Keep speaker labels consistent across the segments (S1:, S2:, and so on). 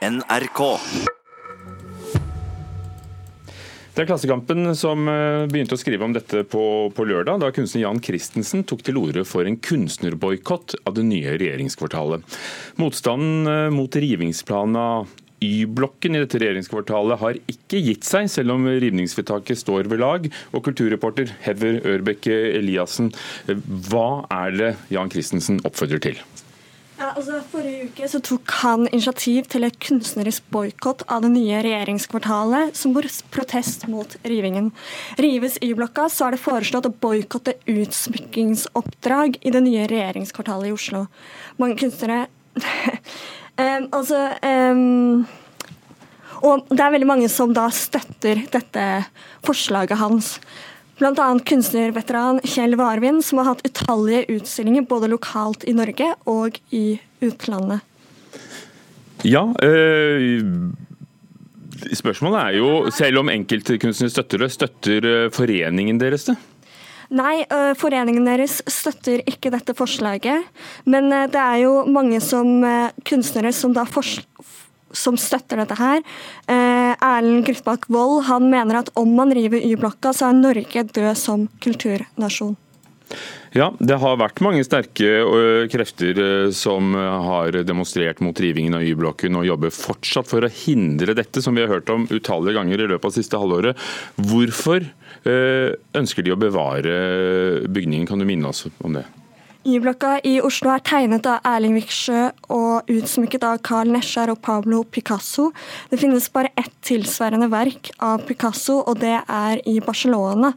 S1: NRK.
S2: Det er Klassekampen som eh, begynte å skrive om dette på, på lørdag, da kunstner Jan Christensen tok til orde for en kunstnerboikott av det nye regjeringskvartalet. Motstanden eh, mot rivingsplanen av Y-blokken i dette regjeringskvartalet har ikke gitt seg, selv om rivningsvedtaket står ved lag. Og kulturreporter Heather Ørbekke Eliassen, eh, hva er det Jan Christensen oppfordrer til?
S3: Ja, altså Forrige uke så tok han initiativ til et kunstnerisk boikott av det nye regjeringskvartalet som protest mot rivingen. Rives Y-blokka, så er det foreslått å boikotte utsmykkingsoppdrag i det nye regjeringskvartalet i Oslo. Mange kunstnere um, altså um, Og det er veldig mange som da støtter dette forslaget hans. Bl.a. kunstnerveteran Kjell Varvin, som har hatt utallige utstillinger både lokalt i Norge og i utlandet.
S2: Ja, øh, spørsmålet er jo, selv om enkeltkunstnere støtter det, støtter eh, foreningen deres det?
S3: Nei, øh, foreningen deres støtter ikke dette forslaget. Men det er jo mange som, kunstnere som da som støtter dette her. Erlend Grutbakk Vold han mener at om man river Y-blokka, så er Norge død som kulturnasjon.
S2: Ja, det har vært mange sterke øh, krefter øh, som har demonstrert mot rivingen av Y-blokken og jobber fortsatt for å hindre dette, som vi har hørt om utallige ganger i løpet av siste halvåret. Hvorfor øh, ønsker de å bevare bygningen? Kan du minne oss om det?
S3: Y-blokka i Oslo er tegnet av Erling Viksjø og utsmykket av Carl Nesjar og Pablo Picasso. Det finnes bare ett tilsvarende verk av Picasso, og det er i Barcelona.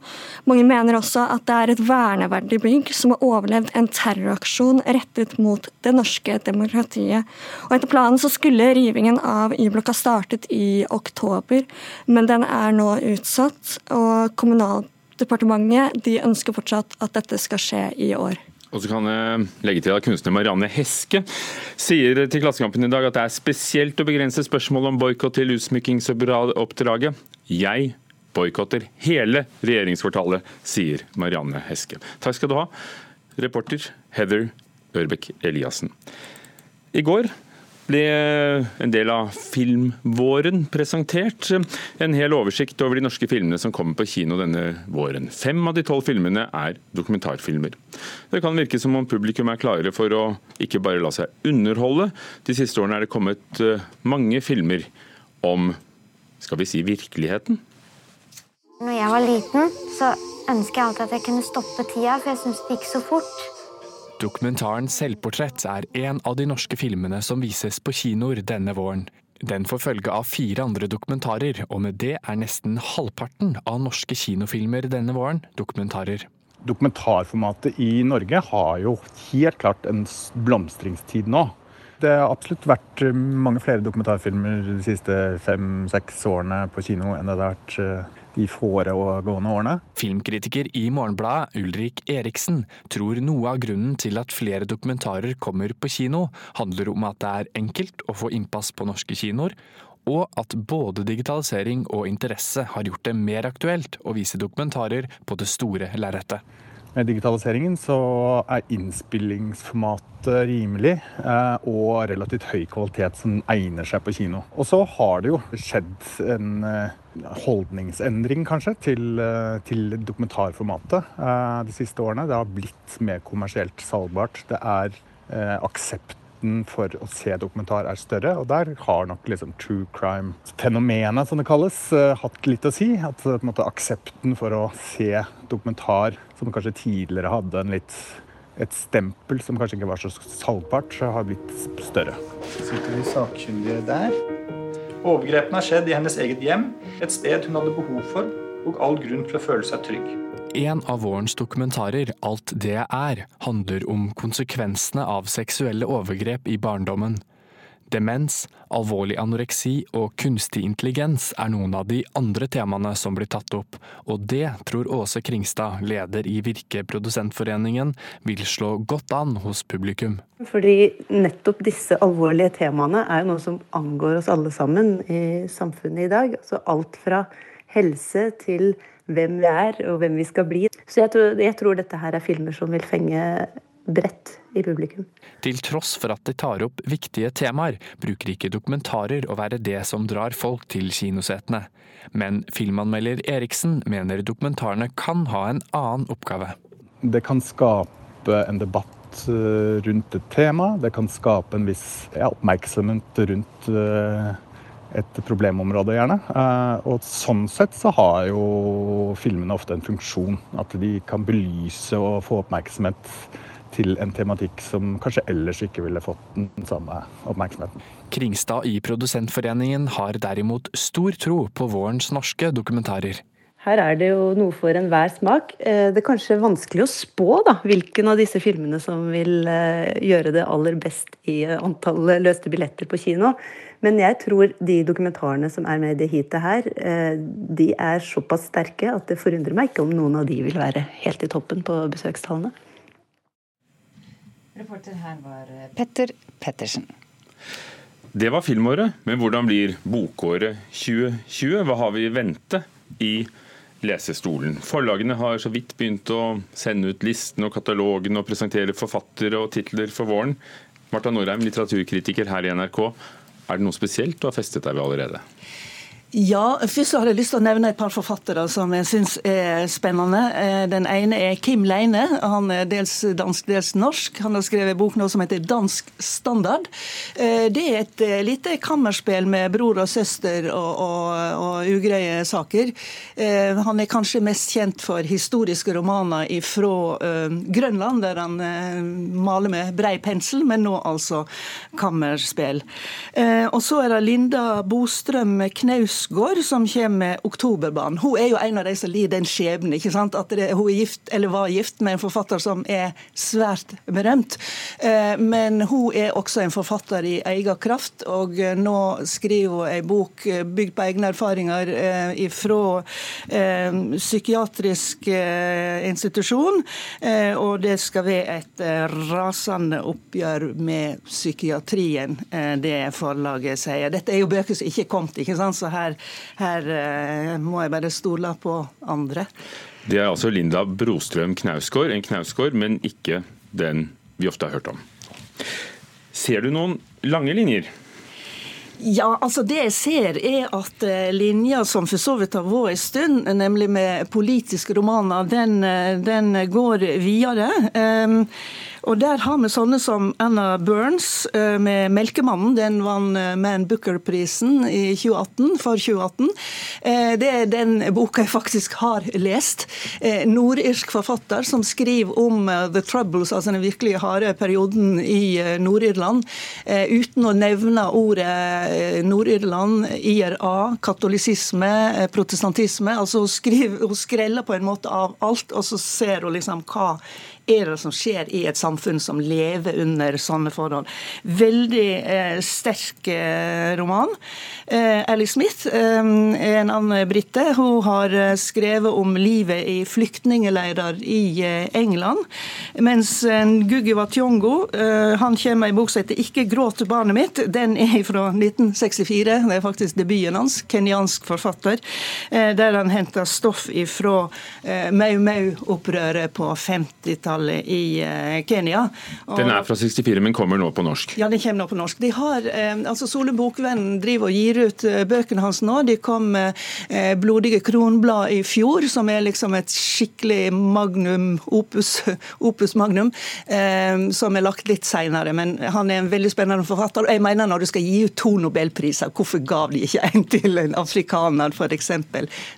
S3: Mange mener også at det er et verneverdig bygg som har overlevd en terroraksjon rettet mot det norske demokratiet. Og Etter planen så skulle rivingen av Y-blokka startet i oktober, men den er nå utsatt. og Kommunaldepartementet de ønsker fortsatt at dette skal skje i år.
S2: Og så kan jeg legge til at Kunstner Marianne Heske sier til Klassekampen i dag at det er spesielt å begrense spørsmålet om boikott til utsmykkingsoppdraget. Jeg boikotter hele regjeringskvartalet, sier Marianne Heske. Takk skal du ha, reporter Heather Ørbekk Eliassen. I går ble en del av filmvåren presentert. En hel oversikt over de norske filmene som kommer på kino denne våren. Fem av de tolv filmene er dokumentarfilmer. Det kan virke som om publikum er klare for å ikke bare la seg underholde. De siste årene er det kommet eh, mange filmer om skal vi si virkeligheten.
S4: Når jeg var liten, så ønsket jeg alltid at jeg kunne stoppe tida, for jeg syns det gikk så fort.
S5: Dokumentaren 'Selvportrett' er en av de norske filmene som vises på kinoer denne våren. Den får følge av fire andre dokumentarer, og med det er nesten halvparten av norske kinofilmer denne våren dokumentarer.
S6: Dokumentarformatet i Norge har jo helt klart en blomstringstid nå. Det har absolutt vært mange flere dokumentarfilmer de siste fem-seks årene på kino enn det har vært eh, de foregående årene.
S5: Filmkritiker i Morgenbladet, Ulrik Eriksen, tror noe av grunnen til at flere dokumentarer kommer på kino, handler om at det er enkelt å få innpass på norske kinoer, og at både digitalisering og interesse har gjort det mer aktuelt å vise dokumentarer på det store lerretet.
S6: Med digitaliseringen så er innspillingsformatet rimelig eh, og relativt høy kvalitet som egner seg på kino. Og så har det jo skjedd en eh, holdningsendring, kanskje, til, eh, til dokumentarformatet de siste årene. Det har blitt mer kommersielt salgbart. Det er aksept for å se dokumentar er større. Og der har nok liksom true crime-fenomenet, som det kalles, hatt litt å si. At måte, aksepten for å se dokumentar som kanskje tidligere hadde en litt, et stempel som kanskje ikke var så salgbart, har blitt større.
S7: Så sitter de sakkyndige der. Overgrepene har skjedd i hennes eget hjem, et sted hun hadde behov for og all grunn til å føle seg trygg.
S5: En av vårens dokumentarer, Alt det jeg er, handler om konsekvensene av seksuelle overgrep i barndommen. Demens, alvorlig anoreksi og kunstig intelligens er noen av de andre temaene som blir tatt opp, og det tror Åse Kringstad, leder i Virke Produsentforeningen, vil slå godt an hos publikum.
S8: Fordi nettopp disse alvorlige temaene er jo noe som angår oss alle sammen i samfunnet i dag. Altså alt fra helse til hvem vi er og hvem vi skal bli. Så jeg tror, jeg tror dette her er filmer som vil fenge bredt i publikum.
S5: Til tross for at de tar opp viktige temaer, bruker ikke dokumentarer å være det som drar folk til kinosetene. Men filmanmelder Eriksen mener dokumentarene kan ha en annen oppgave.
S6: Det kan skape en debatt eh, rundt et tema. Det kan skape en viss ja, oppmerksomhet rundt uh, et problemområde, gjerne. Eh, og sånn sett så har jo filmene ofte en funksjon. At de kan belyse og få oppmerksomhet til en tematikk som kanskje ellers ikke ville fått den samme oppmerksomheten.
S5: Kringstad i Produsentforeningen har derimot stor tro på vårens norske dokumentarer.
S8: Her er det jo noe for enhver smak. Eh, det er kanskje vanskelig å spå da, hvilken av disse filmene som vil eh, gjøre det aller best i antall løste billetter på kino. Men jeg tror de dokumentarene som er med i det heatet her, eh, de er såpass sterke at det forundrer meg ikke om noen av de vil være helt i toppen på besøkstallene.
S1: Reporter her var Petter Pettersen.
S2: Det var filmåret, men hvordan blir bokåret 2020? Hva har vi i vente i lesestolen. Forlagene har så vidt begynt å sende ut listen og katalogen og presentere forfattere og titler for våren. Marta Norheim, litteraturkritiker her i NRK. Er det noe spesielt du har festet deg ved allerede?
S9: Ja, først har jeg lyst til å nevne et par forfattere som jeg syns er spennende. Eh, den ene er Kim Leine. Han er dels dansk, dels norsk. Han har skrevet bok nå som heter 'Dansk standard'. Eh, det er et eh, lite kammerspill med bror og søster og, og, og ugreie saker. Han er kanskje mest kjent for historiske romaner fra Grønland, der han maler med brei pensel, men nå altså kammerspill. Og så er det Linda Bostrøm Knaus Knausgård, som kommer med 'Oktoberbarn'. Hun er jo en av de som lider den skjebnen. ikke sant? At det, hun gift, var gift med en forfatter som er svært berømt. Eh, men hun er også en forfatter i egen kraft, og eh, nå skriver hun en bok eh, bygd på egne erfaringer fra psykiatrisk institusjon. Og det skal være et rasende oppgjør med psykiatrien, det forlaget sier. Dette er jo bøker som ikke er kommet, ikke sant? så her her, her eh, må jeg bare stole på andre.
S2: Det er altså Linda Brostrøm Knausgård, en Knausgård, men ikke den vi ofte har hørt om. Ser du noen lange linjer?
S9: Ja, altså Det jeg ser, er at eh, linja som for så vidt har vært en stund, nemlig med politiske romaner, den, eh, den går videre. Og Der har vi sånne som Anna Burns eh, med 'Melkemannen'. Den vant eh, Man Booker-prisen i 2018, for 2018. Eh, det er den boka jeg faktisk har lest. Nordirsk forfatter som skriver om The Troubles, altså den virkelig harde perioden i Nord-Irland, uten å nevne ordet Nord-Irland, IRA, katolisisme, protestantisme. Altså hun, hun skreller på en måte av alt, og så ser hun liksom hva er det som skjer i et samfunn som lever under sånne forhold. Veldig eh, sterk eh, roman. Eh, Ally Smith eh, en annen brite. Hun har eh, skrevet om livet i flyktningleirer i eh, England. Mens Gugi Wationgo han kommer en bok som heter 'Ikke gråt barnet mitt'. Den er fra 1964. Det er faktisk debuten hans. Kenyansk forfatter. Der han henter stoff ifra Mau Mau-opprøret på 50-tallet 60-tallet i eh, Kenya.
S2: Og, den er fra 64, men kommer nå på norsk?
S9: Ja, den kommer nå på norsk. De har, eh, altså Sole Bokvenn driver og gir ut eh, bøkene hans nå. De kom med 'Blodige kronblad' i fjor, som er liksom et skikkelig magnum, opus, opus magnum, som er lagt litt seinere. Men han er en veldig spennende forfatter. jeg mener Når du skal gi ut to nobelpriser, hvorfor gav de ikke en til en afrikaner, f.eks.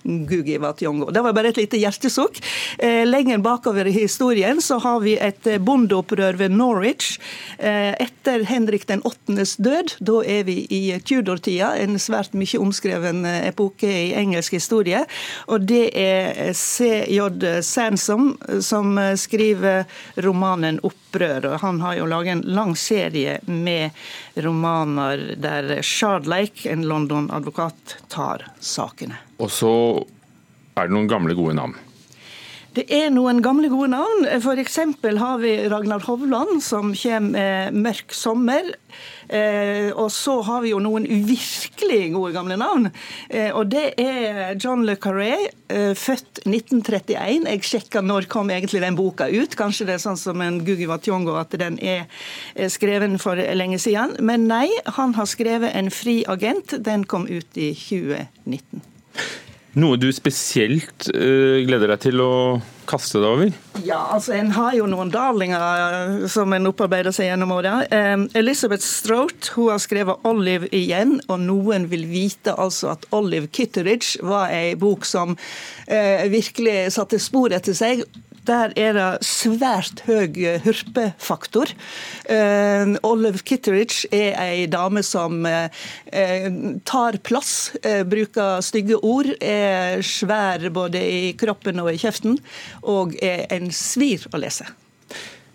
S9: Gugi Wationgo? Det var bare et lite hjertesukk. Lenger bakover i historien så har vi et eh, bondeopprør ved Norwich eh, etter Henrik den 8.s død. Da er vi i Tudor-tida, en svært mye omskreven eh, epoke i engelsk historie. Og det er C.J. Sansom som skriver romanen 'Opprør'. og Han har jo laget en lang serie med romaner der Shardlake, en London-advokat, tar sakene.
S2: Og så er det noen gamle, gode navn.
S9: Det er noen gamle, gode navn. F.eks. har vi Ragnar Hovland, som kommer med 'Mørk sommer'. Eh, og så har vi jo noen virkelig gode gamle navn. Eh, og det er John Le Carré, eh, født 1931. Jeg sjekka når kom egentlig den boka ut. Kanskje det er sånn som en Gugi Wationgo at den er skreven for lenge siden. Men nei, han har skrevet 'En fri agent'. Den kom ut i 2019.
S2: Noe du spesielt uh, gleder deg til å kaste deg over?
S9: Ja, altså En har jo noen darlinger som en opparbeider seg gjennom åra. Um, Elizabeth Strout hun har skrevet 'Olive' igjen, og noen vil vite altså at 'Olive Kitteridge' var ei bok som uh, virkelig satte spor etter seg. Der er det svært høy hurpefaktor. Uh, Olive Kitteridge er ei dame som uh, tar plass, bruker stygge ord, er svær både i kroppen og i kjeften, og er en svir å lese.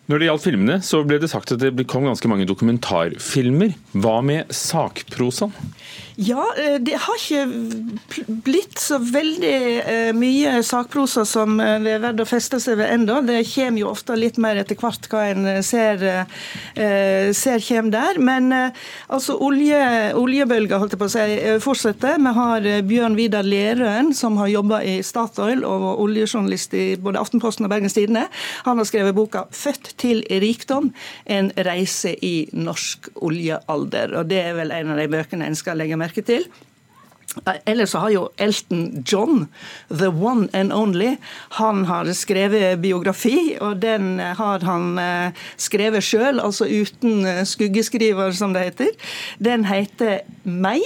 S2: Når det gjaldt filmene, så ble det sagt at det kom ganske mange dokumentarfilmer. Hva med sakprosaen?
S9: Ja, eh, det har ikke blitt så veldig eh, mye sakprosa som eh, det er verdt å feste seg ved ennå. Det kommer jo ofte litt mer etter hvert hva en ser, ser kommer der. Men altså olje, oljebølga holdt jeg på å si, fortsetter. Vi har Bjørn Vidar Lerøen, som har jobba i Statoil og oljejournalist i både Aftenposten og Bergens Tidende. Han har skrevet boka 'Født til rikdom en reise i norsk oljealder'. Og Det er vel en av de bøkene en skal legge merke til. Ellers så har jo Elton John, the one and only, han har skrevet biografi, og den har han eh, skrevet sjøl, altså uten eh, skuggeskriver, som det heter. Den heter Meg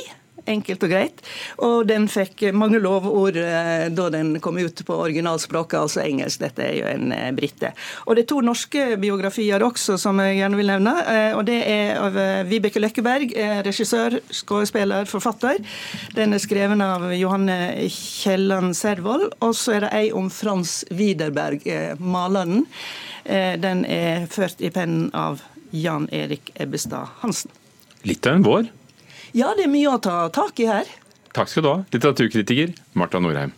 S9: enkelt og greit. Og den fikk mange lovord eh, da den kom ut på originalspråket, altså engelsk. Dette er jo en eh, brite. Og det er to norske biografier også som jeg gjerne vil nevne. Eh, og det er av Vibeke Løkkeberg, regissør, skuespiller, forfatter. Den er skreven av Johanne Kielland Servold. Og så er det ei om Frans Widerberg, maleren. Den er ført i pennen av Jan Erik Ebbestad Hansen.
S2: Litt av en vår?
S9: Ja, det er mye å ta tak i her.
S2: Takk skal du ha, litteraturkritiker Marta Norheim.